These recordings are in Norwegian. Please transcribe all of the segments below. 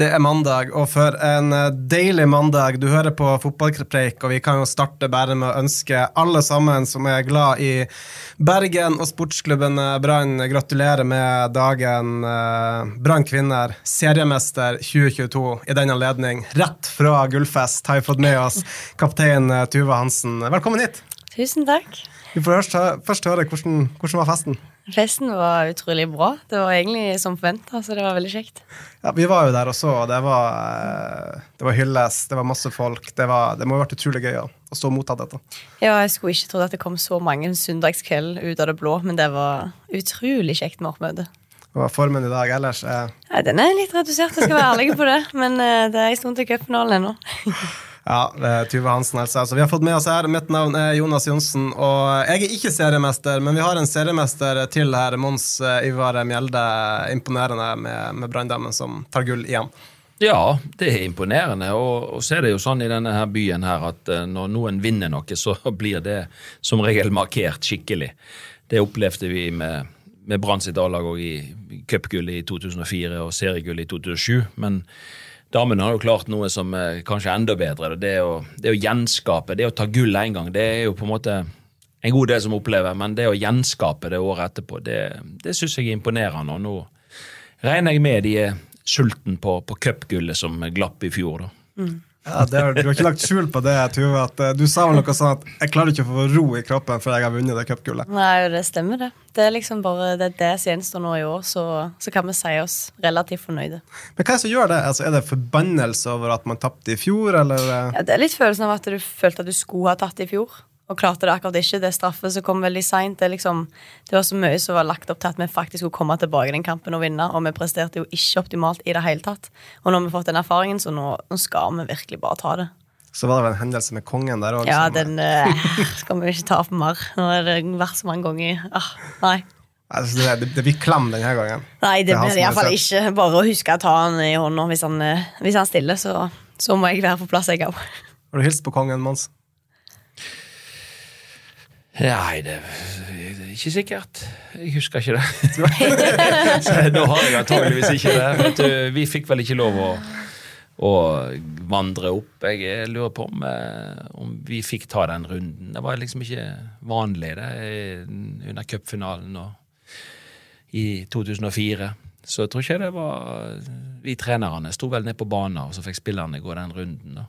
Det er mandag, og for en eh, deilig mandag. Du hører på Fotballpreik, og vi kan jo starte bare med å ønske alle sammen som er glad i Bergen og sportsklubben eh, Brann, gratulerer med dagen. eh, Brann kvinner, seriemester 2022 i den anledning. Rett fra Gullfest har vi fått med oss kaptein Tuva Hansen. Velkommen hit. Tusen takk. Vi får først, først høre hvordan, hvordan var festen. Festen var utrolig bra. Det var egentlig som forventa, så det var veldig kjekt. Ja, Vi var jo der og så, og det var, eh, det var hylles, det var masse folk. Det, var, det må ha vært utrolig gøy å, å stå og motta dette. Ja, jeg skulle ikke trodd at det kom så mange søndagskveld ut av det blå, men det var utrolig kjekt med oppmøte. Og formen i dag ellers er Ja, den er litt redusert, jeg skal være ærlig på det, men eh, det er en stund til cupfinalen ennå. Ja, Tuve Hansen, altså. Så vi har fått med oss her. Mitt navn er Jonas Johnsen, og jeg er ikke seriemester, men vi har en seriemester til her, Mons eh, Ivar Mjelde. Imponerende med, med Branndammen som tar gull igjen. Ja, det er imponerende. Og, og så er det jo sånn i denne her byen her at eh, når noen vinner noe, så blir det som regel markert skikkelig. Det opplevde vi med, med Brann sitt A-lag òg i cupgullet i 2004 og seriegull i 2007. Men damene har jo klart noe som er kanskje enda bedre. Det å, det å gjenskape, det å ta gull én gang, det er jo på en måte en god del som opplever, men det å gjenskape det året etterpå, det, det syns jeg er imponerende. Og nå regner jeg med de er sulten på, på cupgullet som glapp i fjor. da. Ja, det har, Du har ikke lagt skjul på det, Tuve. eh, Du sa vel noe sånn at 'jeg klarer ikke å få ro i kroppen før jeg har vunnet det cupgullet'. Nei, det stemmer, det. Det er liksom bare det, er det som gjenstår nå i år, så, så kan vi si oss relativt fornøyde. Men hva er det som gjør det? Altså, Er det forbannelse over at man tapte i fjor, eller? eh? Ja, det er litt følelsen av at du følte at du skulle ha tatt i fjor, og klarte det akkurat ikke. Det straffet som kom veldig seint. Det, er liksom, det var så mye som var lagt opp til at vi faktisk skulle komme tilbake i den kampen og vinne, og vi presterte jo ikke optimalt i det hele tatt. Og nå har vi fått den erfaringen, så nå, nå skal vi virkelig bare ta det. Så var det vel en hendelse med kongen der òg. Ja, den eh, skal vi ikke ta opp mer. Nå har det vært så mange ganger. Ah, nei. altså, det, det, det blir klam denne gangen. Nei, det er han blir er iallfall ikke. Bare å huske å ta han i hånda hvis han, eh, hvis han stiller, så, så må jeg være på plass, jeg òg. Har du hilst på kongen, Mons? Nei, det er ikke sikkert. Jeg husker ikke det. nå har jeg antageligvis ikke det. Vet du, vi fikk vel ikke lov å, å vandre opp. Jeg lurer på om, eh, om vi fikk ta den runden. Det var liksom ikke vanlig det under cupfinalen i 2004. Så jeg tror ikke det var Vi trenerne sto vel ned på banen, og så fikk spillerne gå den runden. da.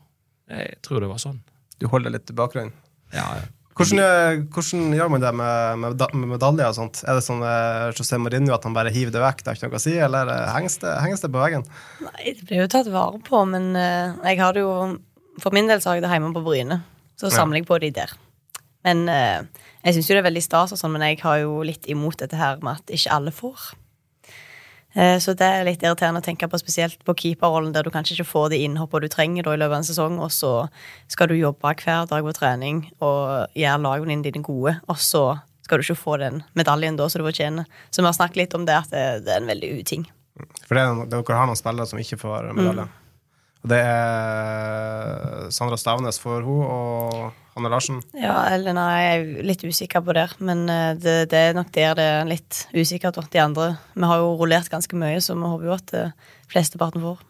Jeg tror det var sånn. Du holder litt i bakgrunnen. Ja, ja. Hvordan, eh, hvordan gjør man det med, med, med medaljer og sånt? Er det sånn eh, José Mourinho at han bare hiver det vekk, det er ikke noe å si, eller eh, henges det, henges det på veggen? Nei, det blir jo tatt vare på, men jeg har det jo For min del så har jeg det hjemme på Bryne. Så samler jeg på de der. Men jeg syns jo det er veldig stas, og sånn, men jeg har jo litt imot dette her med at ikke alle får. Eh, Så det er litt irriterende å tenke på, spesielt på keeperrollen, der du kanskje ikke får de innhoppene du trenger da i løpet av en sesong, og så skal du jobbe hver dag på trening og gjøre lagene dine gode, og så skal du ikke få den medaljen da som du fortjener. Så vi har snakket litt om det, at det, er en veldig uting. For det, er- dere har noen spillere som ikke får medalje. Og det er Sandra Stavnes for hun og Hanne Larsen. Ja, eller nei, jeg er litt usikker på det. Men eh, det, det er nok der det er litt usikkert hos de andre. Vi har jo rullert ganske mye, så vi håper jo at eh, flesteparten får.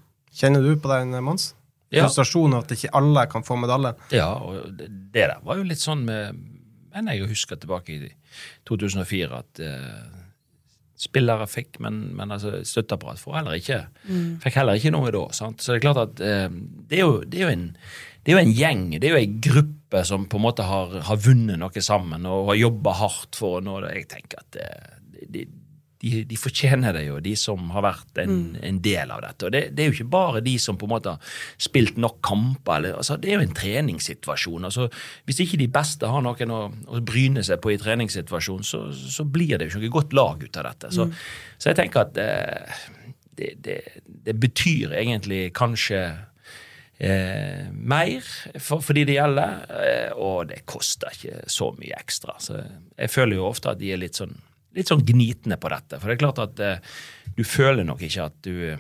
Kjenner du på den, Mons? Ja. Frustrasjonen over at ikke alle kan få medalje. Ja, og det, der var jo litt sånn med Men jeg husker tilbake i 2004 at eh, spillere fikk, men, men altså, støtteapparat får heller ikke, fikk heller ikke noe da. Sant? Så det er klart at eh, det, er jo, det, er en, det er jo en gjeng, det er jo en gruppe som på en måte har, har vunnet noe sammen og har jobba hardt for å nå det. Jeg tenker at det, de, de, de fortjener det jo, de som har vært en, en del av dette. Og det, det, er jo ikke bare de som på en måte har spilt nok kamper. Eller, altså, det er jo en treningssituasjon. Altså, hvis ikke de beste har noen å, å bryne seg på i treningssituasjon, så, så, blir det jo ikke noe godt lag ut av dette. Så, så jeg tenker at eh, det, det, det betyr egentlig kanskje Eh, mer for, for de det gjelder, eh, og det koster ikke så mye ekstra. Så jeg føler jo ofte at de er litt sånn litt sånn gnitende på dette. For det er klart at eh, du føler nok ikke at du,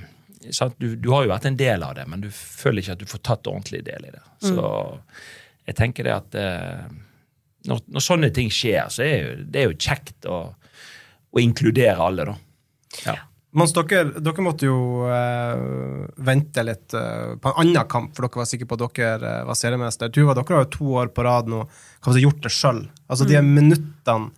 sant? du Du har jo vært en del av det, men du føler ikke at du får tatt ordentlig del i det. Så jeg tenker det at eh, når, når sånne ting skjer, så er jo, det er jo kjekt å, å inkludere alle, da. Ja. Mens dere, dere måtte jo eh, vente litt eh, på en annen kamp, for dere var sikre på at dere eh, var seriemester. Tuva, dere har jo to år på rad nå hva gjort det sjøl. Altså de minuttene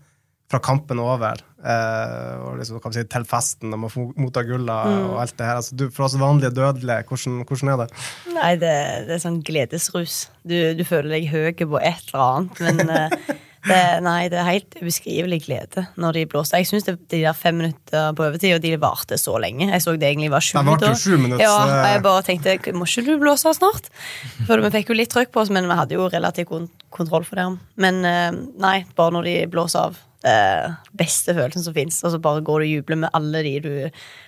fra kampen er over eh, og liksom, kan man si, til festen når man mottar motta gulla og alt det her. Altså, du, for oss vanlige dødelige, hvordan, hvordan er det? Nei, det, det er sånn gledesrus. Du, du føler deg høy på et eller annet, men eh, det, nei, det er helt ubeskrivelig glede når de blåser. Jeg syns de der fem minutter på overtid, og de varte så lenge. Jeg så det egentlig var sju minutter. minutter, Ja, og jeg bare tenkte må ikke du blåse snart? For vi fikk jo litt trøkk på oss, men vi hadde jo relativt kontroll for det. Men eh, nei, bare når de blåser av. Det beste følelsen som fins. Og så bare går du og jubler med alle de du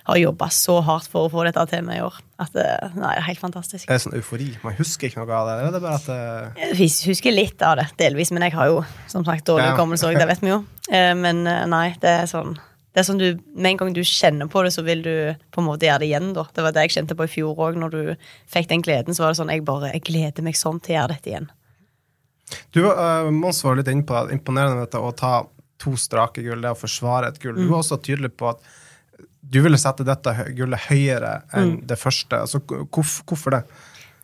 har jobba så hardt for å få dette til med i år. At det, nei, det er helt fantastisk. Det Er det sånn eufori? Man husker ikke noe av det? Eller er bare at det, Jeg husker litt av det, delvis, men jeg har jo som sagt dårlig Ja. òg, det vet vi jo. Eh, Men eh, nei, det er sånn det er sånn du, Med en gang du kjenner på det, så vil du på en måte gjøre det igjen. da. Det var det jeg kjente på i fjor òg. Når du fikk den gleden, så var det sånn jeg bare, jeg gleder meg sånn til å gjøre dette igjen. Du, uh, Mons var litt inne på det. Imponerende dette, å ta to strake gull, det å forsvare et gull. Du var også tydelig på at du ville sette dette gullet høyere enn det første. Altså, hvorf, hvorfor det?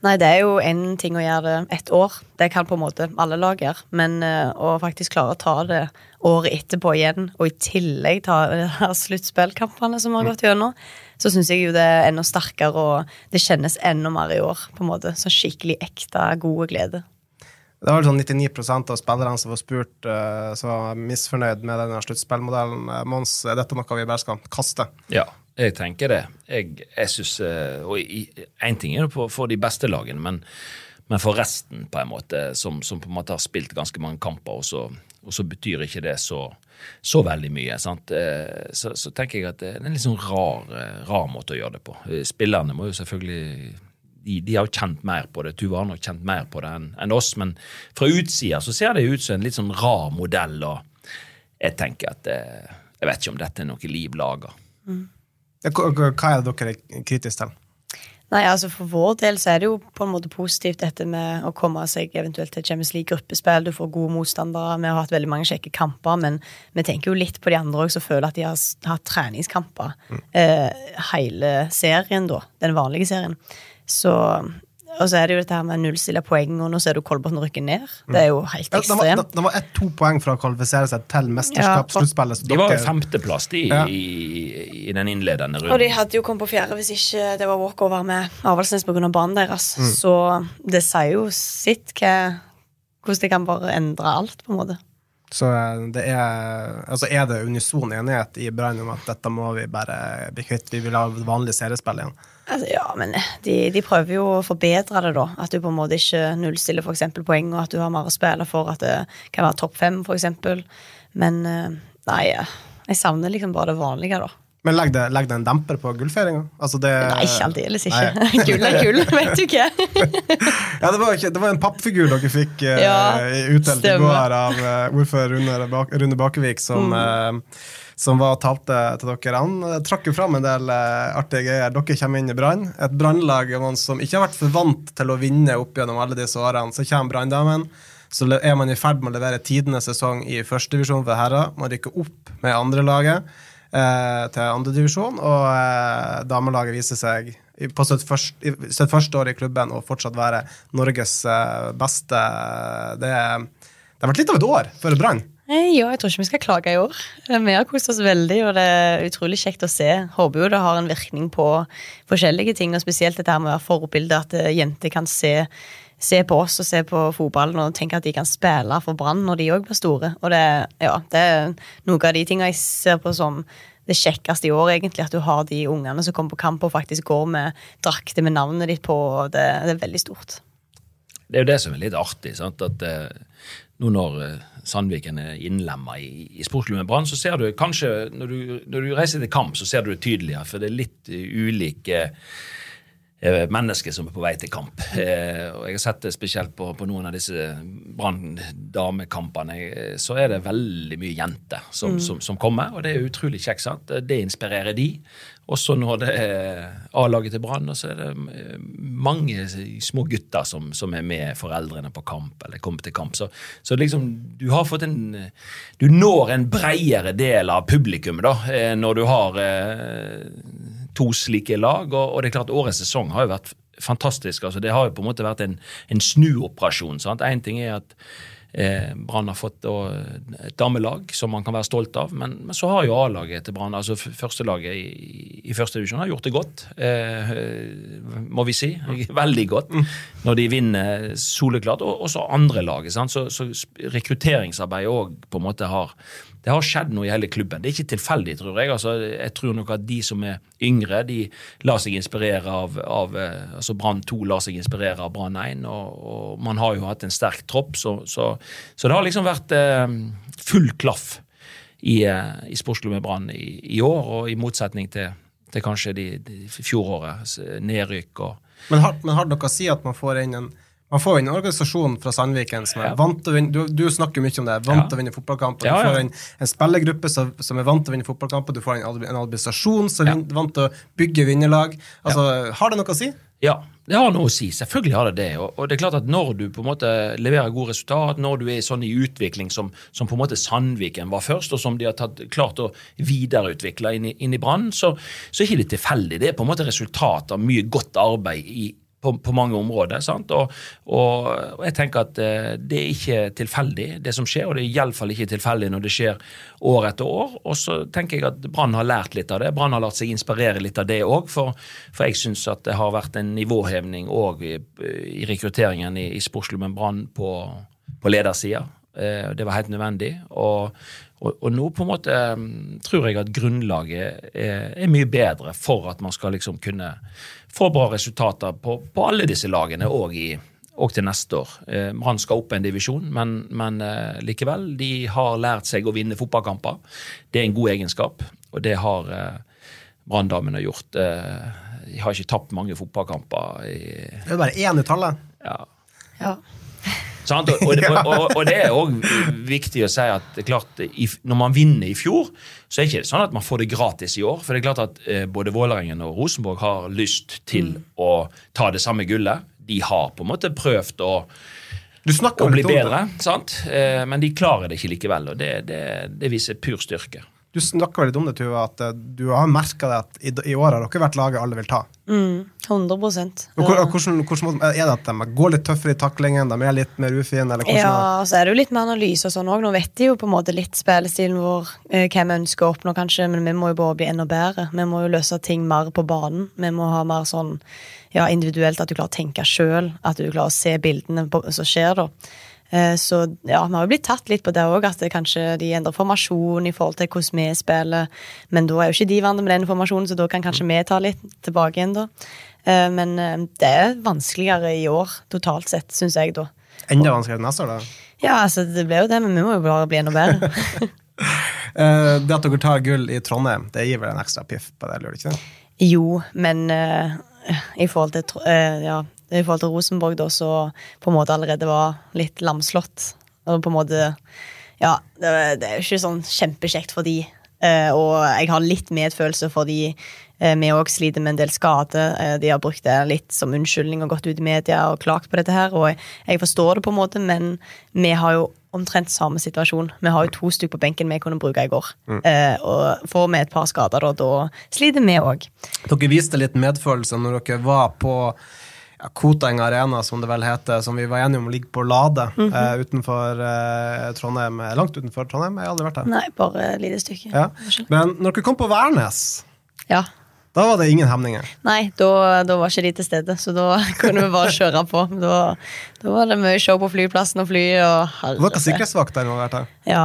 Nei, det er jo én ting å gjøre det ett år. Det kan på en måte alle lag gjøre. Men eh, å faktisk klare å ta det året etterpå igjen, og i tillegg ta her sluttspillkampene som har gått gjennom, så syns jeg jo det er enda sterkere, og det kjennes enda mer i år. på en måte. Så skikkelig ekte, gode glede. Det var sånn 99 av spillerne som var spurt, uh, som var misfornøyd med denne sluttspillmodellen. Uh, Mons, er dette noe vi bare skal kaste? Ja, jeg tenker det. Jeg, jeg synes, eh, og Én ting er det for, de beste lagene, men, men for resten, på en måte, som, som på en måte har spilt ganske mange kamper, og så, og så betyr ikke det så, så veldig mye. Eh, Så, så tenker jeg at det er en litt sånn rar, eh, rar måte å gjøre det på. Eh, Spillerne må jo selvfølgelig de, de har kjent mer på det. Tuva har nok kjent mer på det enn en oss, men fra utsida så ser det ut som en litt sånn rar modell, og jeg tenker at eh, Jeg vet ikke om dette er noe liv laga. Mm. Hva er det dere er kritiske til? Nei, altså For vår del så er det jo på en måte positivt dette med å komme seg eventuelt til Champions League-gruppespill. Du får gode motstandere. Vi har hatt veldig mange kjekke kamper, men vi tenker jo litt på de andre òg som føler at de har hatt treningskamper eh, hele serien, da. Den vanlige serien. Så Og så er det jo dette her med nullstille poeng, og nå ser du Kolbotn rykke ned. Det er jo helt Ja, det var, ekstremt. det var ett-to poeng fra å kvalifisere seg til mesterskapssluttspillet. Ja, De var jo femteplass de, Ja. i, i den innledende runden. Og de hadde jo kommet på fjerde hvis ikke det var walkover med Avaldsnes pga. banen deres. Mm. Så det sier jo sitt hva, hvordan de kan bare endre alt, på en måte. Så eh, det er, altså er det unison enighet i Brann om at dette må vi bare bli kvitt? Vi vil ha vanlig seriespill igjen. Altså, ja, men de, de prøver jo å forbedre det, da. At du på en måte ikke nullstiller eksempel poeng, og at du har mer å spille for, at det kan være topp fem, eksempel. Men eh, nei, jeg savner liksom bare det vanlige, da. Men legg det, legg det en demper på gullfeiringa? Altså det, Nei, aldeles ikke. Gull er gull, vet du ikke. Ja, det var, ikke, det var en pappfigur dere fikk uh, Ja, utdelt i går av uh, ordfører Rune, Bak Rune Bakevik, som, Mm. uh, som var talte til dere. Han trakk jo fram en del uh, artige greier. Dere kommer inn i Brann. Et brannlag som ikke har vært for vant til å vinne opp gjennom alle disse årene. Så kommer Branndamen. Så er man i ferd med å levere tidenes sesong i førstedivisjon for herrer. Man rykker opp med andrelaget eh, til andredivisjon, og eh, damelaget viser seg på sitt første, sitt første år i klubben og fortsatt være Norges eh, beste. Det, det har vært litt av et år for Brann. Eh, Ja, jeg tror ikke vi skal klage i år. Eh, Vi har kost oss veldig, og det er utrolig kjekt å se. Håper jo det har en virkning på forskjellige ting, og spesielt dette med å være forbilde, at jenter kan se, se på oss og se på fotballen og tenke at de kan spille for Brann når de òg blir store. Og det, ja, det er noe av de tingene jeg ser på som det kjekkeste i år, egentlig, at du har de ungene som kommer på kamp og faktisk går med drakter med navnet ditt på. og Det, det er veldig stort. Det er jo det som er litt artig. sant? At eh, nå når eh, Sandviken er innlemma i, i sportsklubben Brann, så ser du kanskje når du, når du reiser til kamp, så ser du det tydeligere, for det er litt eh, ulike eh, mennesker som er på vei til kamp. Eh, og Jeg har sett det spesielt på, på noen av disse Brann-damekampene. eh, Så er det veldig mye jenter som, som, som kommer, og det er utrolig kjekt. sant? Det inspirerer de. Også når det er A-laget til Brann, så er det eh, mange små gutter som, som er med foreldrene på kamp, eller kommer til kamp. Så, så liksom, du har fått en Du når en bredere del av publikummet da, eh, når du har eh, to slike lag. Og, og det er klart årets sesong har jo vært fantastisk. altså Det har jo på en måte vært en, en snuoperasjon. sant? Én ting er at eh, Brann har fått og, et damelag som man kan være stolt av, men, men så har jo A-laget til Brann, altså førstelaget i, i første divisjon, har gjort det godt. Eh, må vi si. Veldig godt. Når de vinner soleklart. Og også andre laget. Så, så rekrutteringsarbeidet òg på en måte har det har skjedd noe i hele klubben. Det er ikke tilfeldig, tror jeg. Altså, jeg tror nok at de som er yngre, de lar seg inspirere av, av eh, altså Brann 2 lar seg inspirere av Brann 1, og, og man har jo hatt en sterk tropp, så, så, så det har liksom vært eh, full klaff i, eh, i sportsklubben Brann i, i år, og i motsetning til, til kanskje de, de fjorårets eh, nedrykk og Men har, men har det noe å si at man får inn en man får inn en organisasjon fra Sandviken som er Ja. vant til å vinne du, du snakker mye om det, vant Ja. til å vinne fotballkamper. Ja, Du får en, en spillergruppe som, som er vant til å vinne fotballkamper, du får en, ad- en administrasjon som er Ja. vant til å bygge vinnerlag. Altså, Har det noe å si? Ja, det har noe å si. Selvfølgelig har det det. Og, og det er klart at når du på en måte leverer gode resultat, når du er sånn i utvikling som, som på en måte Sandviken var først, og som de har tatt, klart å videreutvikle inn i, inn i Brann, så, så er ikke tilfeldig. Det er på en måte resultat av mye godt arbeid i, på, på mange områder. Og, og, og jeg tenker at eh, det er ikke tilfeldig, det som skjer, og det er iallfall ikke tilfeldig når det skjer år etter år. Og så tenker jeg at Brann har lært litt av det. Brann har latt seg inspirere litt av det òg, for, for jeg syns at det har vært en nivåhevning òg i, i rekrutteringen i, i sportsklubben Brann på, på ledersida. Eh, Det var helt nødvendig. Og, og, nå på en måte mm, tror jeg at grunnlaget er, er mye bedre for at man skal liksom kunne få bra resultater på, på alle disse lagene og, i, og til neste år. Eh, Brann skal opp en divisjon, men, men eh, likevel, de har lært seg å vinne fotballkamper. Det er en god egenskap, og det har eh, Branndamene gjort. Eh, de har ikke tapt mange fotballkamper. I, Det er bare én i tallet. ja, Ja. Sant? Og, og, og, og, og det er òg viktig å si at det er klart, når man vinner i fjor, så er det ikke sånn at man får det gratis i år. For det er klart at eh, både Vålerengen og Rosenborg har lyst til å ta det samme gullet. De har på en måte prøvd å, Du snakker å bli bedre, sant? Eh, men de klarer det ikke likevel. Og det, det, det viser pur styrke. Du snakka litt om det, Tuva, at eh, du har merka at i, i år har dere vært laget alle vil ta. Mm, 100 Og hvor, og hvordan, hvordan Er det at de går litt tøffere i taklingen, de er litt mer ufine? Eller Ja, så er det jo litt med analyse og sånn òg. Nå vet de jo på en måte litt spillestilen vår, eh, hva vi ønsker å oppnå, kanskje, men vi må jo bare bli enda bedre. Vi må jo løse ting mer på banen. Vi må ha mer sånn ja, individuelt, at du klarer å tenke sjøl, at du klarer å se bildene på, som skjer, da. Eh, Så ja, vi har jo blitt tatt litt på det òg, at det kanskje de endrer formasjon i forhold til hvordan vi spiller. Men da er jo ikke de vant med den informasjonen, så da kan kanskje vi ta litt tilbake igjen, da. Eh, Men eh, det er vanskeligere i år, totalt sett, syns jeg, da. Enda vanskeligere neste år, da? Ja, altså det ble jo det, men vi må jo bare bli enda bedre. Det at dere tar gull i Trondheim, det gir vel en ekstra piff på det, gjør det ikke det? jo, men uh, i forhold til eh, ja, i forhold til Rosenborg, da, så på en måte allerede var litt lamslått. Og på en måte Ja, det, det er jo ikke sånn kjempekjekt for de. Eh, og jeg har litt medfølelse for de. Eh, vi òg sliter med en del skade. Eh, de har brukt det litt som unnskyldning og gått ut i media og klagt på dette her. Og jeg, jeg forstår det på en måte, men vi har jo omtrent samme situasjon. Vi har jo to stykker på benken vi kunne bruke i går. Eh, og får vi et par skader, da, da sliter vi òg. Dere viste litt medfølelse når dere var på ja, Koteng Arena, som det vel heter, som vi var enige om ligger på Lade Mhm. eh, utenfor eh, Trondheim. eh, Langt utenfor Trondheim. Jeg har aldri vært der. Nei, bare et lite stykke. Ja. Men når dere kom på Værnes, Ja. Da var det ingen hemninger. Nei, da, da var ikke de til stede, så da kunne vi bare kjøre på. Da, da var det mye show på flyplassen og fly. Og Det var herre- sikkerhetsvakter involvert her. Ja,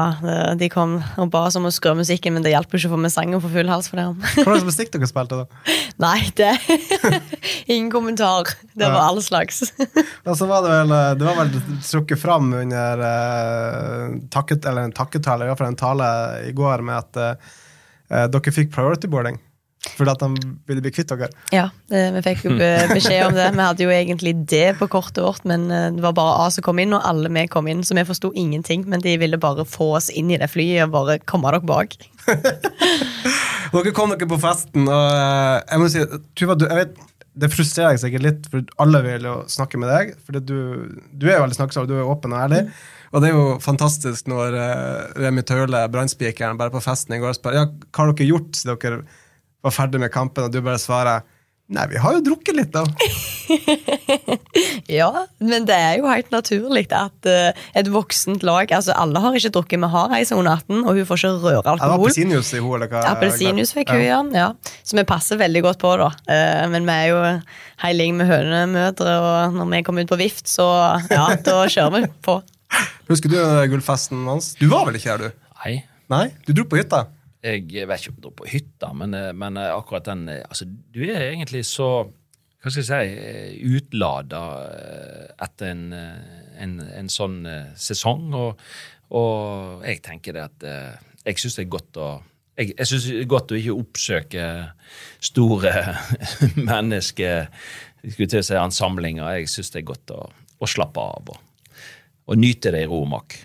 de kom og ba oss om å skru musikken, men det hjalp ikke å få med sangen på full hals for det. Hva slags musikk dere spilte da? Nei, det Ingen kommentar. Det var all slags. Og så var det vel eh, Det var vel trukket fram under uh, takket, eller en takketale, iallfall en tale i går, med at uh, dere fikk priority boarding. Fordi at de ville bli kvitt dere. Ja, det, vi fikk jo beskjed om det. Vi hadde jo egentlig det på kortet vårt, men eh, det var bare A som kom inn, og alle vi kom inn, så vi forsto ingenting. Men de ville bare få oss inn i det flyet og bare komme dere bak. Dere kom dere på festen, og eh, jeg må si Tuva, du, jeg vet, det frustrerer sikkert litt, for alle vil jo snakke med deg. For du, du er jo veldig snakksom, du er åpen og ærlig. Og det er jo fantastisk når uh, Remi Taule, brannspikeren, bare på festen i går spør ja, hva har dere gjort siden dere var ferdig med kampen, og du bare svarer Nei, vi har jo drukket litt, da. Ja, men det er jo helt naturlig at uh, et voksent lag altså Alle har ikke drukket, vi har ei som er under 18, og hun får ikke røre alkohol. appelsinjuice i henne, eller hva? Appelsinjuice fikk hun, ja. ja. Så vi passer veldig godt på, da. Uh, Men vi er jo heiling med hønemødre, og når vi kommer ut på vift, så ja, da kjører vi på. Husker du gullfesten hans? Du var vel ikke her, du? Nei. Nei? Du dro på hytta? Jeg vet ikke om du er på hytta, men, eh, men eh, akkurat den eh, altså, Du er egentlig så hva skal jeg si, utlada etter en, en, en sånn sesong. Og, og jeg tenker det at jeg syns det er godt å jeg, jeg synes det er godt å ikke oppsøke store mennesker skulle til å si ansamlinger. Jeg syns det er godt å, å slappe av og, og nyte det i ro mak.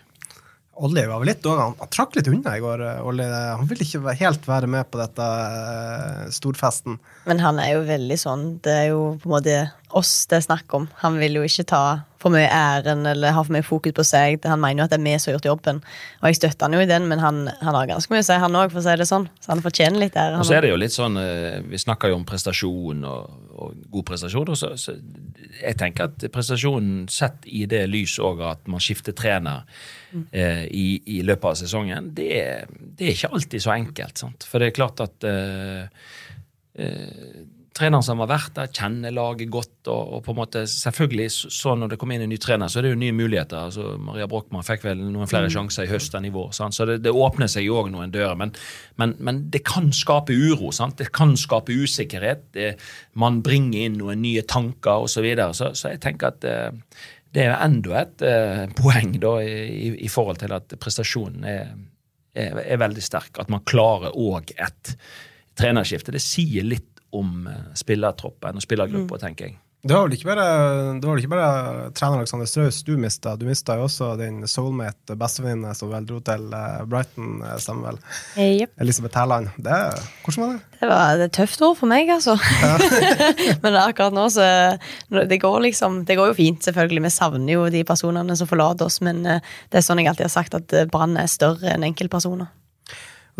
Olli var vel litt òg han, trakk litt unna i går. eh, Olli. Han ville ikke helt være med på dette eh, storfesten. Men han er jo veldig sånn. Det er jo på en måte oss det er snakk om. Han vil jo ikke ta for mye æren eller ha for mye fokus på seg. Han mener jo at det er vi som har gjort jobben. Og jeg støtter han jo i den, men han, han har ganske mye å si, han òg, for å si det sånn. Så han fortjener litt ære. Og så er det jo litt sånn, eh, Vi snakker jo om prestasjon og, og god prestasjon. Og så, så jeg tenker at prestasjonen sett i det lys òg at man skifter trener eh, i, i løpet av sesongen, det, det er ikke alltid så enkelt. Sant? For det er klart at eh, eh, treneren som har vært der, kjenner laget godt. Og, og på en måte, selvfølgelig, så, når det kommer inn en ny trener, så er det jo nye muligheter. altså Maria Brochmann fikk vel noen flere sjanser i høst enn i vår. Sant? Så det, det åpner seg jo òg noen dører. Men, men, men det kan skape uro. Sant? Det kan skape usikkerhet. Det, man bringer inn noen nye tanker osv. Så, videre. så Så jeg tenker at eh, det er enda et eh, poeng da, i, i forhold til at prestasjonen er, er, er veldig sterk. At man klarer òg et trenerskifte. Det sier litt om eh, spillertroppen og spillergruppa, tenker jeg. Det var vel ikke bare, det var vel ikke bare trener Alexander Straus du mista. Du mista jo også din soulmate, bestevenninne, som vel dro til eh, Brighton, eh, stemmer vel. Yep. Elisabeth Hærland. Hvordan var det? Det var et tøft år for meg, altså. Men akkurat nå så det går liksom, det går jo fint, selvfølgelig. Vi savner jo de personene som forlater oss, men det er sånn jeg alltid har sagt, at Brann er større enn enkeltpersoner.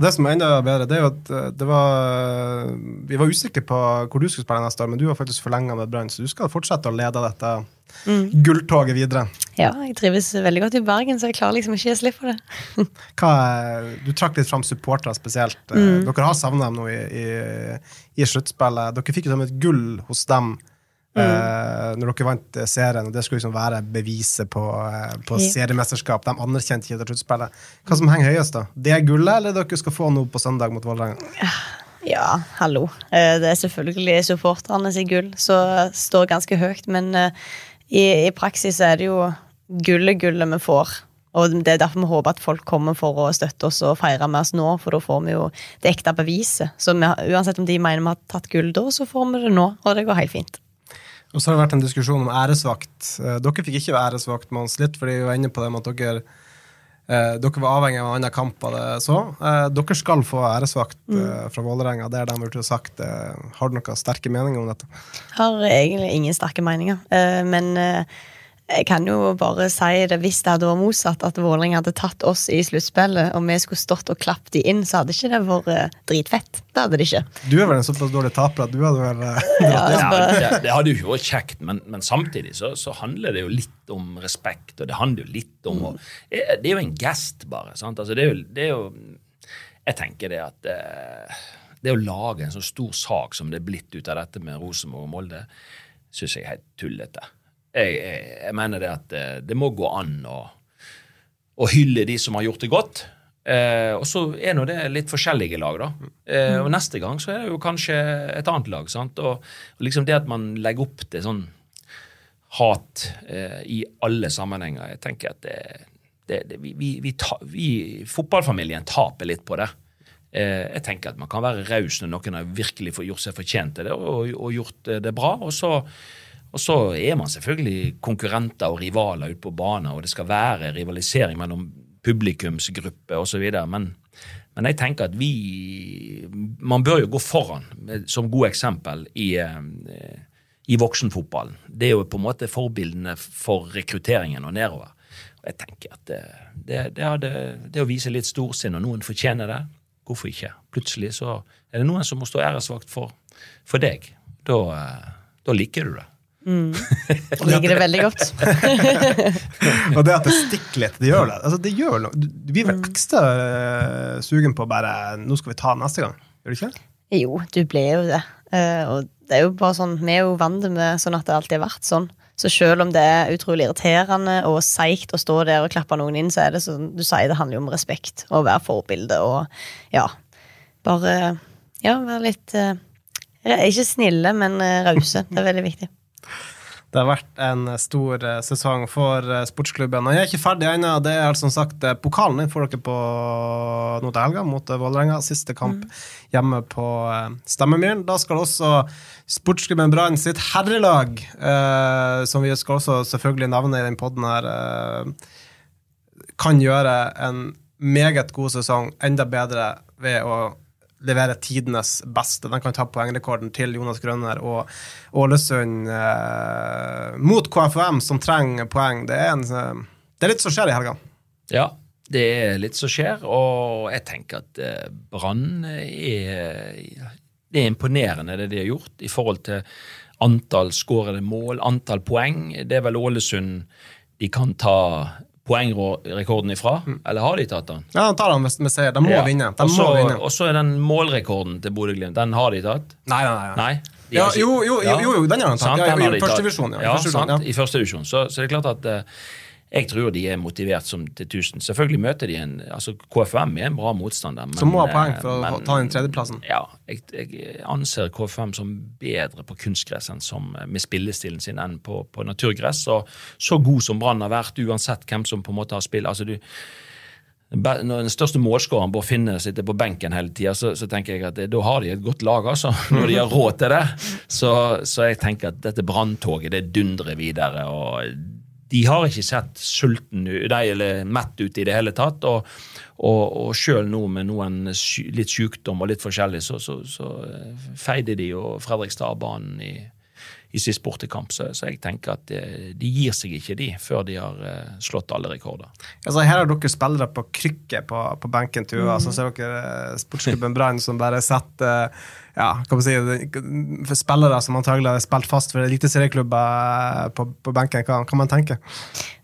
Og det som er enda bedre, det er jo at eh, det var, vi var usikre på hvor du skulle spille neste år, men du har faktisk forlenga med Brann, så du skal fortsette å lede dette gulltoget videre. Ja, jeg trives veldig godt i Bergen, så jeg klarer liksom ikke å gi slipp på det. Er- du trakk litt fram supportere spesielt. Mm. Dere har savna dem nå i, i, i sluttspillet. Dere fikk jo som et gull hos dem eh, når dere vant eh, serien, og det skulle liksom være beviset på, eh, på yep. seriemesterskap. De anerkjente ikke det sluttspillet. Hva som henger høyest, da? Det er gullet, eller dere skal få noe på søndag mot Vålerenga? Ja, hallo. Det er selvfølgelig supporterne sitt gull som står ganske høyt, men i, i praksis er det jo gullet gullet vi får. Og det er derfor vi håper at folk kommer for å støtte oss og feire med oss nå, for da får vi jo det ekte beviset. Så vi, uansett om de mener vi har tatt gull da, så får vi det nå, og det går helt fint. Og så har det vært en diskusjon om æresvakt. Eh, Dere fikk ikke være æresvakt, Mons, litt fordi vi var inne på det med at dere eh, dere var avhengig av en annen kamp av det så. Eh, dere skal få æresvakt mm. fra Vålerenga. Det har de burde sagt. Har du noen sterke meninger om dette? Har egentlig ingen sterke meninger, men Jeg kan jo bare si det hvis det hadde vært motsatt, at Vålerenga hadde tatt oss i sluttspillet, og vi skulle stått og klappet de inn, så hadde ikke det vært eh, dritfett. Det hadde det ikke. Du er vel en såpass dårlig taper at du hadde vel eh, Ja, Ja, altså, det, det hadde jo ikke vært kjekt, men, men samtidig så, så handler det jo litt om respekt, og det handler jo litt om å eh, Det er jo en gest, bare. sant? Altså, det, er jo, det er jo Jeg tenker det at det å lage en så stor sak som det er blitt ut av dette med Rosenborg og Molde, syns jeg er helt tullete. Jeg, jeg, mener det at eh, det må gå an å, å hylle de som har gjort det godt. Eh, og så er nå det litt forskjellige lag, da. Eh, og neste gang så er det jo kanskje et annet lag. sant? Og, og liksom det at man legger opp til sånn hat eh, i alle sammenhenger, jeg tenker at det, det, det, vi, vi, vi, ta, vi, fotballfamilien taper litt på det. Eh, jeg tenker at man kan være raus når noen har virkelig gjort seg fortjent til det og, og gjort eh, det bra. og så og så er man selvfølgelig konkurrenter og rivaler ute på banen, og det skal være rivalisering mellom publikumsgrupper osv. Men, men jeg tenker at vi Man bør jo gå foran som gode eksempel i, eh, i voksenfotballen. Det er jo på en måte forbildene for rekrutteringen og nedover. Og jeg tenker at det, det, det, hadde, det å vise litt storsinn, og noen fortjener det, hvorfor ikke? Plutselig så er det noen som må stå æresvakt for, for deg. Da, eh, da liker du det. Jeg liker det veldig godt. Og det at det stikker litt, det gjør det. Altså, det gjør noe. Du blir vel ekstra eh, sugen på bare Nå skal vi ta neste gang, gjør du ikke? Jo, du ble jo det. Eh, og det er jo bare sånn, vi er jo vant med sånn at det alltid har vært sånn. Så selv om det er utrolig irriterende og seigt å stå der og klappe noen inn, så er det sånn du sier, det handler jo om respekt og å være forbilde og ja, bare ja, være litt eh, Ikke snille, men rause. Det er veldig viktig. Det har vært en stor eh, sesong for eh, sportsklubben. Og jeg er ikke ferdig ennå. Det er altså som sagt eh, pokalen. Den får dere på nå til helga mot Vålerenga. Siste kamp hjemme på Stemmemyren. Da skal også sportsklubben Brann sitt herrelag, eh, som vi skal også selvfølgelig nevne i den poden her, eh, kan gjøre en meget god sesong enda bedre ved å levere tidenes beste. De kan ta poengrekorden til Jonas Grønner og Ålesund eh, mot KFUM, som trenger poeng. Det er, en, eh, det er litt som skjer i helga. Ja, det er litt som skjer, og jeg tenker at eh, Brann er, det er imponerende det de har gjort i forhold til antall skårede mål, antall poeng. Det er vel Ålesund de kan ta poengrekorden ifra, eller har de tatt den? Ja, de tar den med, med seier. De må Ja. vinne. De Og må vinne. Og så er den målrekorden til Bodø-Glimt, den har de tatt? Nei, nei, nei. Nei? Ja, jo, jo, jo, jo, den har han tatt. Sant, Ja, den jo, har de første tatt. ja. Ja, i første divisjon. Så, så det er klart at eh, jeg tror de er motivert som til tusen. Selvfølgelig møter de en altså KFM er en bra motstander. Men, Som må ha poeng for for å ta inn tredjeplassen. Ja, jeg, jeg anser KFM som bedre på kunstgress enn som, eh, med spillestilen sin enn på, på naturgress. Og så god som Brann har vært, uansett hvem som på en måte har spilt. altså du Når den største målskåreren Bård Finne sitter på benken hele tida, så, så tenker jeg at det, da har de et godt lag, altså. Når de har råd til det. Så, så jeg tenker at dette branntoget det dundrer videre. og de har ikke sett sulten u- eller mett ut i det hele tatt. Og, og, og sjøl nå med noen litt sykdom og litt forskjellig, så, så, så eh, feide de jo Fredrikstadbanen i, i sist bortekamp. Så, så jeg tenker at eh, de gir seg ikke, de, før de har eh, slått alle rekorder. Altså, her har dere spillere på krykke på, på benken til UiA. Så ser dere eh, sportsklubben Brann som bare setter ja, kan man si, for spillere som antagelig har spilt fast for eliteserieklubber på, på benken. Hva kan man tenke?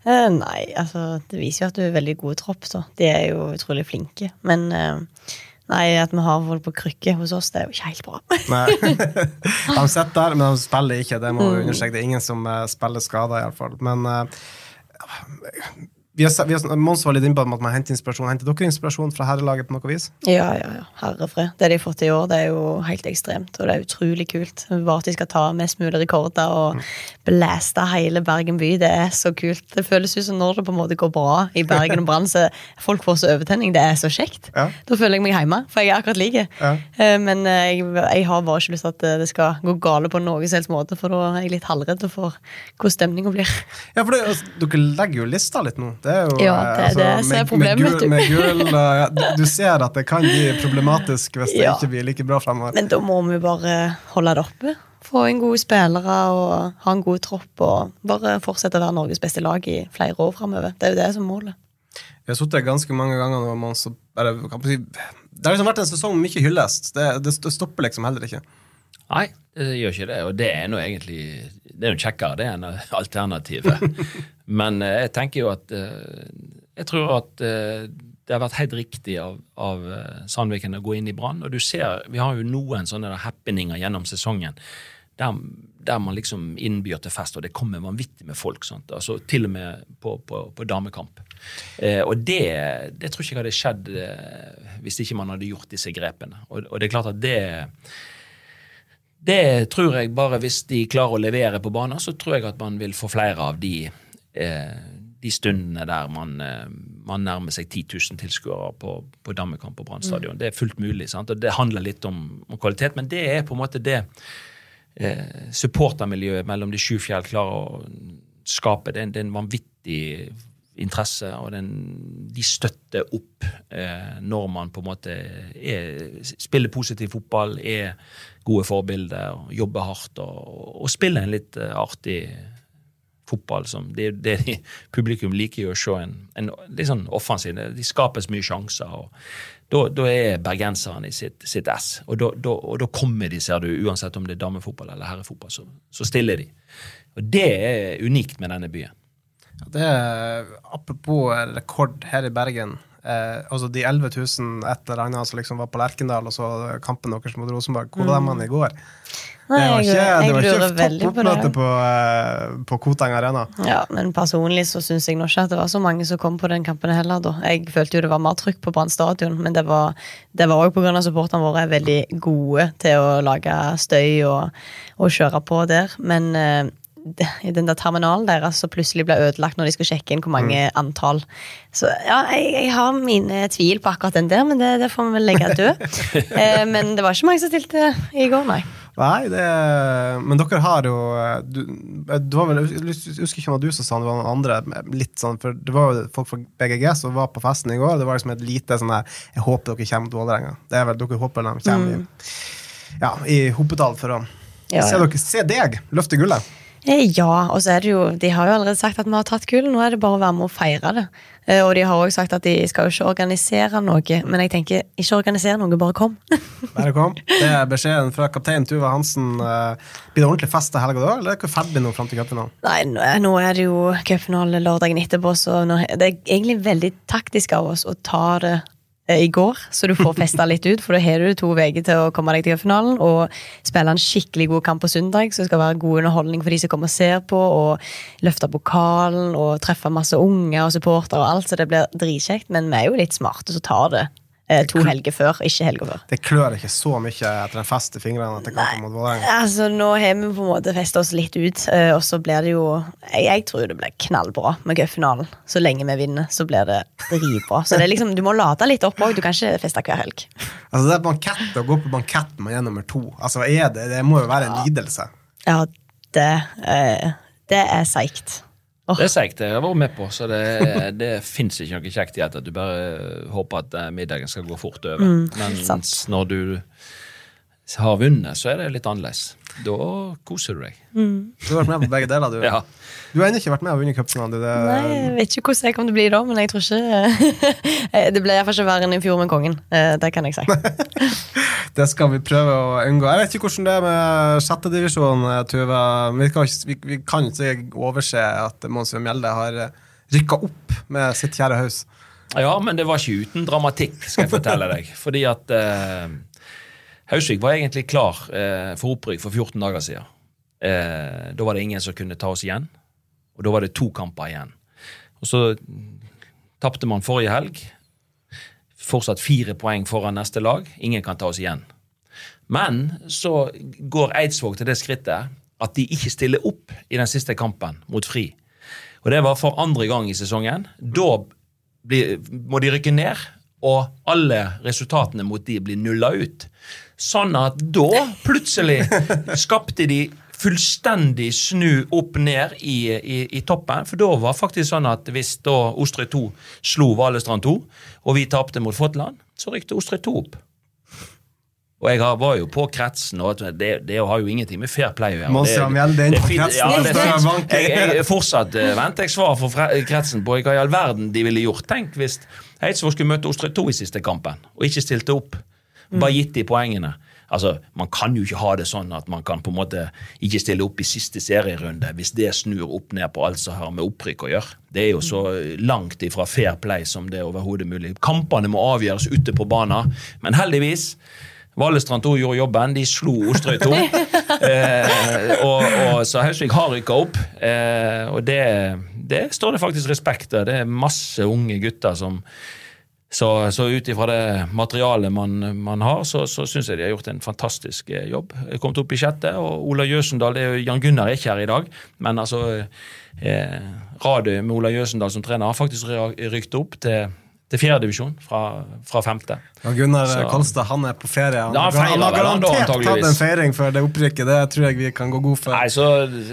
Eh, nei, altså det viser jo at du er veldig god tropp, da. De er jo utrolig flinke. Men eh, nei, at vi har folk på krykke hos oss, det er jo ikke helt bra. Nei. de sitter der, men de spiller ikke. Det må vi understreke. Det er ingen som eh, spiller skada, iallfall. Men eh, vi har, vi har, Mons var litt inne på at man henter inspirasjon. Henter dere inspirasjon fra herrelaget på noe vis? Ja, ja, ja. Herrefred. Det de har fått i år, det er jo helt ekstremt. Og det er utrolig kult. Bare at de skal ta mest mulig rekorder og blæste hele Bergen by. Det er så kult. Det føles ut som når det på en måte går bra i Bergen og Brann, så folk får så overtenning. Det er så kjekt. Ja. Da føler jeg meg hjemme, for jeg er akkurat like. Ja. Eh, Men eh, jeg, jeg har bare ikke lyst til at eh, det skal gå gale på noen som helst måte, for da er jeg litt halvredd for hvordan stemninga blir. Ja, for det, altså, Dere legger jo lista litt nå. Det er jo, Ja, det eh, det som er med, problemet, med, du. med gul og, ja, du, ser at det kan bli problematisk hvis det Ja. ikke blir like bra fremover. Men da må vi bare holde det oppe. Få inn gode spillere og ha en god tropp og bare fortsette å være Norges beste lag i flere år fremover. Det er jo det som er målet. Vi har sittet ganske mange ganger når man så bare si, Det har liksom vært en sesong mye hyllest. Det, det, det stopper liksom heller ikke. Nei, det gjør ikke det. Og det er nå egentlig det er jo kjekkere det enn alternativet. Men eh, jeg tenker jo at eh, Jeg tror at eh, det har vært helt riktig av, av Sandviken å gå inn i Brann. Og du ser, vi har jo noen sånne happeninger gjennom sesongen der, der man liksom innbyr til fest, og det kommer vanvittig med folk. Sant? Altså, til og med på, på, på damekamp. Eh, og det, det, tror ikke jeg hadde skjedd eh, hvis ikke man hadde gjort disse grepene. Og, og det er klart at det det tror jeg bare hvis de klarer å levere på banen, så tror jeg at man vil få flere av de, eh, de stundene der man, eh, man, nærmer seg 10 000 tilskuere på, på Dammekamp og Brann stadion. Mm. Det er fullt mulig. Sant? og Det handler litt om, om, kvalitet, men det er på en måte det eh, supportermiljøet mellom de sju fjell klarer å skape. Det er, det er en vanvittig interesse, og den, de støtter opp eh, når man på en måte er, spiller positiv fotball, er gode forbilder, jobber hardt og, og spiller en litt uh, artig fotball. som det, det de, Publikum liker jo å se en, en litt sånn offensiv De skapes mye sjanser. og Da, er bergenserne i sitt, sitt ess. Og da, kommer de, ser du, uansett om det er damefotball eller herrefotball, så, så stiller de. Og Det er unikt med denne byen. Det er Apropos rekord her i Bergen. Eh, altså De 11 000 et eller annet som liksom var på Lerkendal, og så kampen deres mot Rosenborg. Hvor var mm. de i går? Nei, det var ikke, jeg, jeg det var ikke toppmøte oppmøte på, eh, på Koteng Arena. Ja, Men personlig så syns jeg nå ikke at det var så mange som kom på den kampen heller. da. Jeg følte jo det var mer trykk på Brann stadion, men det var òg pga. supporterne våre er veldig gode til å lage støy og, og kjøre på der. Men eh, i den der terminalen deres som plutselig ble ødelagt når de skulle sjekke inn hvor mange mm. antall. Så ja, jeg, jeg, har mine tvil på akkurat den der, men det, det får vi vel legge død. eh, men det var ikke mange som stilte i går, nei. Nei, det, men dere har jo du, du var vel, Jeg husker ikke om det var du som sa det, var noen andre. litt sånn, for Det var jo folk fra BGG som var på festen i går. Det var liksom et lite sånn her Jeg håper dere kommer til Vålerenga. Det er vel dere håper de kommer mm. i, ja, i Hopedal for å ja, se, dere, se deg løfte gullet. Eh, ja, og så er det jo De har jo allerede sagt at vi har tatt gullet. Nå er det bare å være med og feire det. Eh, og de har òg sagt at de skal jo ikke organisere noe. Men jeg tenker, ikke organisere noe, bare kom. bare kom. Det er beskjeden fra kaptein Tuva Hansen. Eh, blir det ordentlig fest til helga da, eller er dere ferdig nå fram til cupfinalen? Nei, nå er det jo cupfinale lørdagen etterpå, så nå, det er egentlig veldig taktisk av oss å ta det i går, så du får festa litt ut. For da har du to uker til å komme deg til finalen og spille en skikkelig god kamp på søndag. Det skal være god underholdning for de som kommer og ser på, og løfte pokalen og treffe masse unge og supportere og alt, så det blir dritkjekt. Men vi er jo litt smarte, så tar det Eh, to helger før, ikke helga før. Det klør ikke så mye etter en fest i fingrene? etter kampen mot Vålerenga? Altså, nå har vi på en måte festa oss litt ut, eh, og så blir det jo Jeg, jeg tror det blir knallbra med cupfinalen. Så lenge vi vinner, så blir det dritbra. Så det er liksom, du må lade litt opp òg. Du kan ikke feste hver helg. Altså, det er bankett å gå på bankett med nummer to. Altså, er det, det må jo være en lidelse? Ja, det, eh, det er seigt. Det er seigt. Jeg var med på, så det, det fins ikke noe kjekt i at du bare håper at eh, middagen skal gå fort over. Mm, Men når du har vunnet, så er det litt annerledes. Da koser du deg. Mm. Du har vært med på begge deler, du. ja. Du har ennå ikke vært med og vunnet cupfinalen? Det... Nei, jeg vet ikke hvordan jeg kommer til å bli da, men jeg tror ikke Det ble iallfall ikke verre enn i fjor med kongen. Eh, det kan jeg si. det skal vi prøve å unngå. Jeg vet ikke hvordan det er med sjettedivisjon, eh, Tuva. Vi kan, vi, vi kan ikke overse at Mons Mjelde har eh, rykka opp med sitt kjære hus. Ja, men det var ikke uten dramatikk, skal jeg fortelle deg. Fordi at eh, Hausvik var egentlig klar eh, for opprykk for 14 dager siden. Eh, da var det ingen som kunne ta oss igjen. Og da var det to kamper igjen. Og så tapte man forrige helg. Fortsatt fire poeng foran neste lag. Ingen kan ta oss igjen. Men så går Eidsvåg til det skrittet at de ikke stiller opp i den siste kampen mot Fri. Og det var for andre gang i sesongen. Da blir, må de rykke ned, og alle resultatene mot de blir nulla ut. Sånn at da plutselig skapte de fullstendig snu opp ned i, i, i, toppen. For da var faktisk sånn at hvis da Osterøy 2 slo Valestrand 2, og vi tapte mot Fotland, så rykte Osterøy 2 opp. Og jeg var jo på kretsen, og det, det har jo ingenting med fair play å gjøre. Det- det kretsen, Ja, det. Jeg, jeg, fortsatt uh, venter jeg svar fra kretsen på hva i all verden de ville gjort. Tenk hvis Eidsvåg skulle møte Osterøy 2 i siste kampen, og ikke stilte opp. Bare gitt de poengene. Altså, Man kan jo ikke ha det sånn at man kan på en måte ikke stille opp i siste serierunde hvis det snur opp ned på alt som har med opprykk å gjøre. Det er jo så langt ifra fair play som det er overhodet mulig. Kampene må avgjøres ute på banen, men heldigvis Valestrand 2 gjorde jobben. De slo Osterøy 2. eh, og, og, så Hausvik har rykka opp. Eh, og det, det står det faktisk respekt av. Det er masse unge gutter som Så, så ut ifra det materialet man, man har, så, så syns jeg de har gjort en fantastisk eh, jobb. Jeg kom opp i sjette, og Ola Jøsendal det er jo, Jan Gunnar er ikke her i dag, men altså eh, Radøy med Ola Jøsendal som trener har faktisk rykt opp til til fjerdedivisjon fra, fra femte. Og Gunnar Kolstad han er på ferie. Han, han han har han garantert tatt en feiring før det opprykket. Det tror jeg vi kan gå god for. Nei, så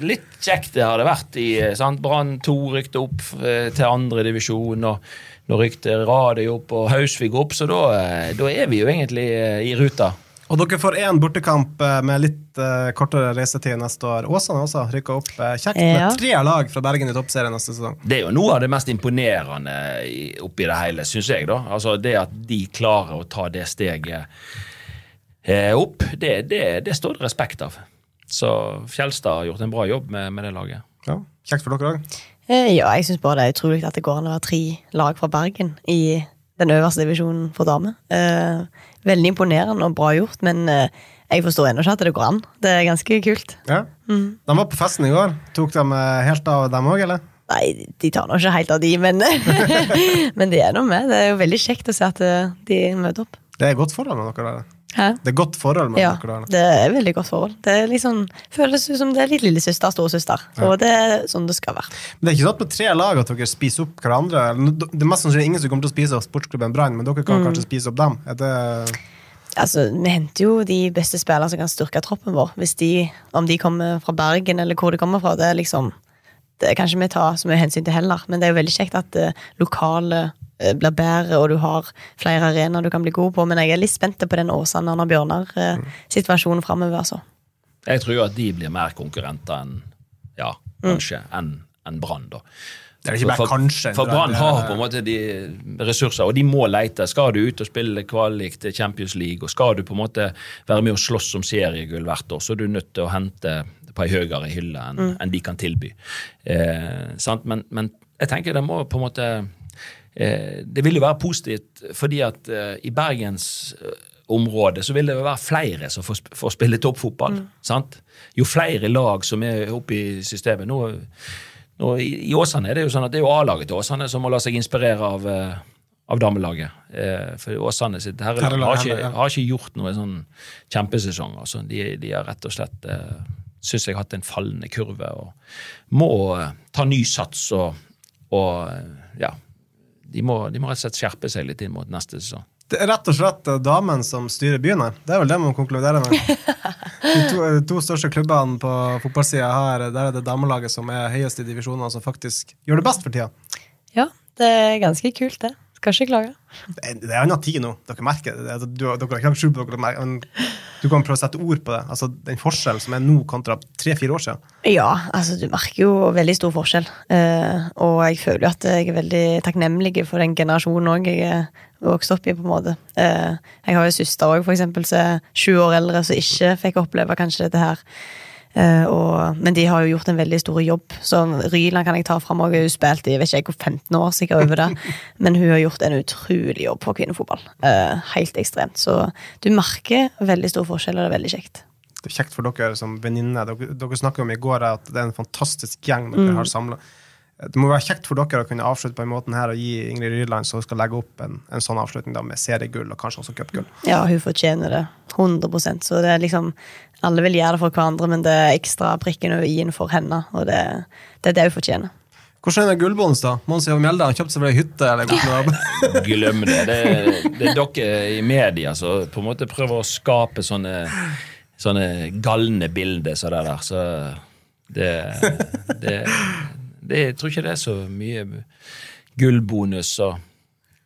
Litt kjekt det har det vært. i sant? Brann 2 rykte opp eh, til andre divisjon, og nå rykte Radøy opp og Hausvik opp, så da, eh, da er vi jo egentlig eh, i ruta. Og dere får én bortekamp eh, med litt uh, kortere reisetid neste år. Åsane også rykka opp. uh, kjekt Ja. med tre lag fra Bergen i toppserien neste sesong. Det er jo noe av det mest imponerende oppi det hele, syns jeg. da. Altså Det at de klarer å ta det steget eh, opp, det, det, det står det respekt av. Så Fjelstad har gjort en bra jobb med, med det laget. Ja, Kjekt for dere òg. Eh, Ja, jeg syns bare det er utrolig at det går an å være tre lag fra Bergen i den øverste divisjonen for damer. Eh, veldig imponerende og bra gjort, men eh, jeg forstår ennå ikke at det går an. Det er ganske kult. Ja. De var på festen i går. Tok de eh, helt av, dem òg, eller? Nei, de tar nå ikke helt av de, men, men de er nå med. Det er jo veldig kjekt å se at eh, de møter opp. Det er godt forhold med dere der. Hæ? Det er godt forhold mellom Ja, dere Ja, det er veldig godt forhold. Det liksom, føles ut som det er litt lillesøster, storesøster. Og det er sånn det skal være. Men det er ikke sånn at på tre lag at dere spiser opp hverandre. Det er mest sannsynlig ingen som kommer til å spise opp sportsklubben Brann, men dere kan Mm. kanskje spise opp dem. Det Altså, Vi henter jo de beste spillerne som kan styrke troppen vår. De, Om de kommer fra Bergen eller hvor de kommer fra. Det er liksom Det kan ikke vi ta så mye hensyn til heller. Men det er jo veldig kjekt at eh, lokale blir bedre, og du har flere arenaer du kan bli god på. Men jeg er litt spent på den Åsane Arna Bjørnar-situasjonen framover. Altså. Jeg tror jo at de blir mer konkurrenter enn ja, kanskje, enn en Brann. da. Det er ikke bare for, kanskje. For Brann har på en måte de ressurser, og de må lete. Skal du ut og spille kvalik til Champions League, og skal du på en måte være med og slåss om seriegull hvert år, så er du nødt til å hente på ei høyere hylle enn enn de kan tilby. Eh, sant? Men, men jeg tenker det må på en måte eh, Det vil jo være positivt, fordi at eh, i Bergens eh, område så vil det være flere som får, får spille toppfotball. sant? Jo flere lag som er oppe i systemet. Nå, nå, I i Åsane er det jo sånn at det er jo A-laget til Åsane som må la seg inspirere av, eh, av damelaget. Eh, for Åsane sitt herrelag har, ikke- har ikke gjort noe sånn kjempesesong. Altså. De, de har rett og slett eh, syns jeg har hatt en fallende kurve og må eh, ta ny sats og, og eh, ja. De må, de må rett og slett skjerpe seg litt inn mot neste sesong. Det er rett og slett eh, damen som styrer byen her. Det er vel det man konkluderer med. De to, de to største klubbene på fotballsida her, der er det damelaget som er høyest i divisjonene, som faktisk gjør det best for tida. Ja, det er ganske kult, det. Skal ikke klage. Det er, det er annen tid nå. Dere merker det. Altså, dere har ikke lagt skjul på dere, men du kan prøve å sette ord på det. Altså, Den forskjellen som er nå kontra tre-fire år siden. Ja, altså du merker jo veldig stor forskjell. Eh, og jeg føler jo at jeg er veldig takknemlig for den generasjonen òg jeg er vokst opp i, på en måte. Eh, jeg har jo søster òg, eksempel, som er sju år eldre, som ikke fikk oppleve kanskje dette her. Eh, og, men de har jo gjort en veldig stor jobb. Så Ryland kan jeg ta fram. Hun har jo spilt i vet ikke hvor 15 år sikkert over det. Men hun har gjort en utrolig jobb på kvinnefotball. Eh, helt ekstremt. Så du merker veldig stor forskjell, og det er veldig kjekt. Det er kjekt for dere som venninne. Dere, dere snakket om i går at det er en fantastisk gjeng dere har samla. Det må være kjekt for dere å kunne avslutte på en måte her og gi Ingrid Rydland, som skal legge opp en, en sånn avslutning da, med seriegull og kanskje også cupgull. Ja, hun fortjener det. 100% Så det er liksom Alle vil gjøre det for hverandre, men det er ekstra prikken over i-en for henne. Og det, det er det hun fortjener. Hvordan er det gullbonus, da? Mons Jove Mjelde har kjøpt seg vel ei hytte? eller noe? Glem det. Det, det er dere i media som på en måte prøver å skape sånne, sånne galne bilder som det der. Så det, det, det Jeg tror ikke det er så mye gullbonus å,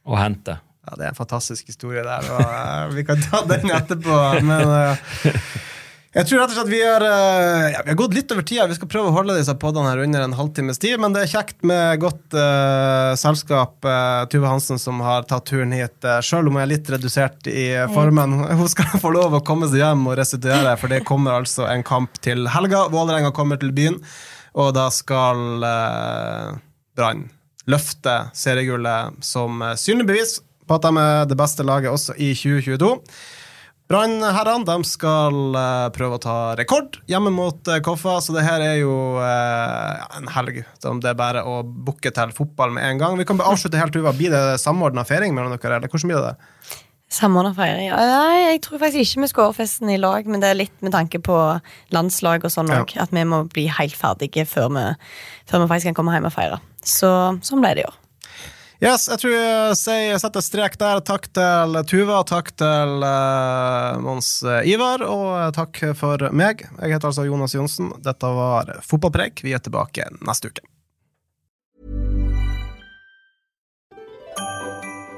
å hente. Ja, det er en fantastisk historie der, og eh, vi kan ta den etterpå. Men eh, jeg tror rett og slett vi har, eh, ja, gått litt over tida. Vi skal prøve å holde disse podene her under en halvtimes tid, men det er kjekt med godt uh, selskap. Uh, Tuve Hansen som har tatt turen hit, uh, sjøl om hun er litt redusert i formen. Hun skal få lov å komme seg hjem og restituere, for det kommer altså en kamp til helga. Vålerenga kommer til byen, og da skal eh, Brann løfte seriegullet som eh, synlig bevis på at de er det beste laget også i 2022. Brannherrene skal eh, prøve å ta rekord hjemme mot uh, Koffa, så det her er jo eh, en helg det er bare å booke til fotball med en gang. Vi kan avslutte helt uva. Blir det samordna feiring mellom dere, eller hvordan blir det? Samordna feiring? Ja, Nei, jeg tror faktisk ikke vi skal festen i lag, men det er litt med tanke på landslag og sånn Ja. At vi må bli helt ferdige før vi, før vi faktisk kan komme hjem og feire. Så sånn ble det i år. Yes, jeg tror jeg setter strek der. Takk til Tuva, takk til uh, Mons eh, Ivar, og eh, takk for meg. Jeg heter altså Jonas Johnsen. Dette var Fotballpreik. Vi er tilbake neste uke.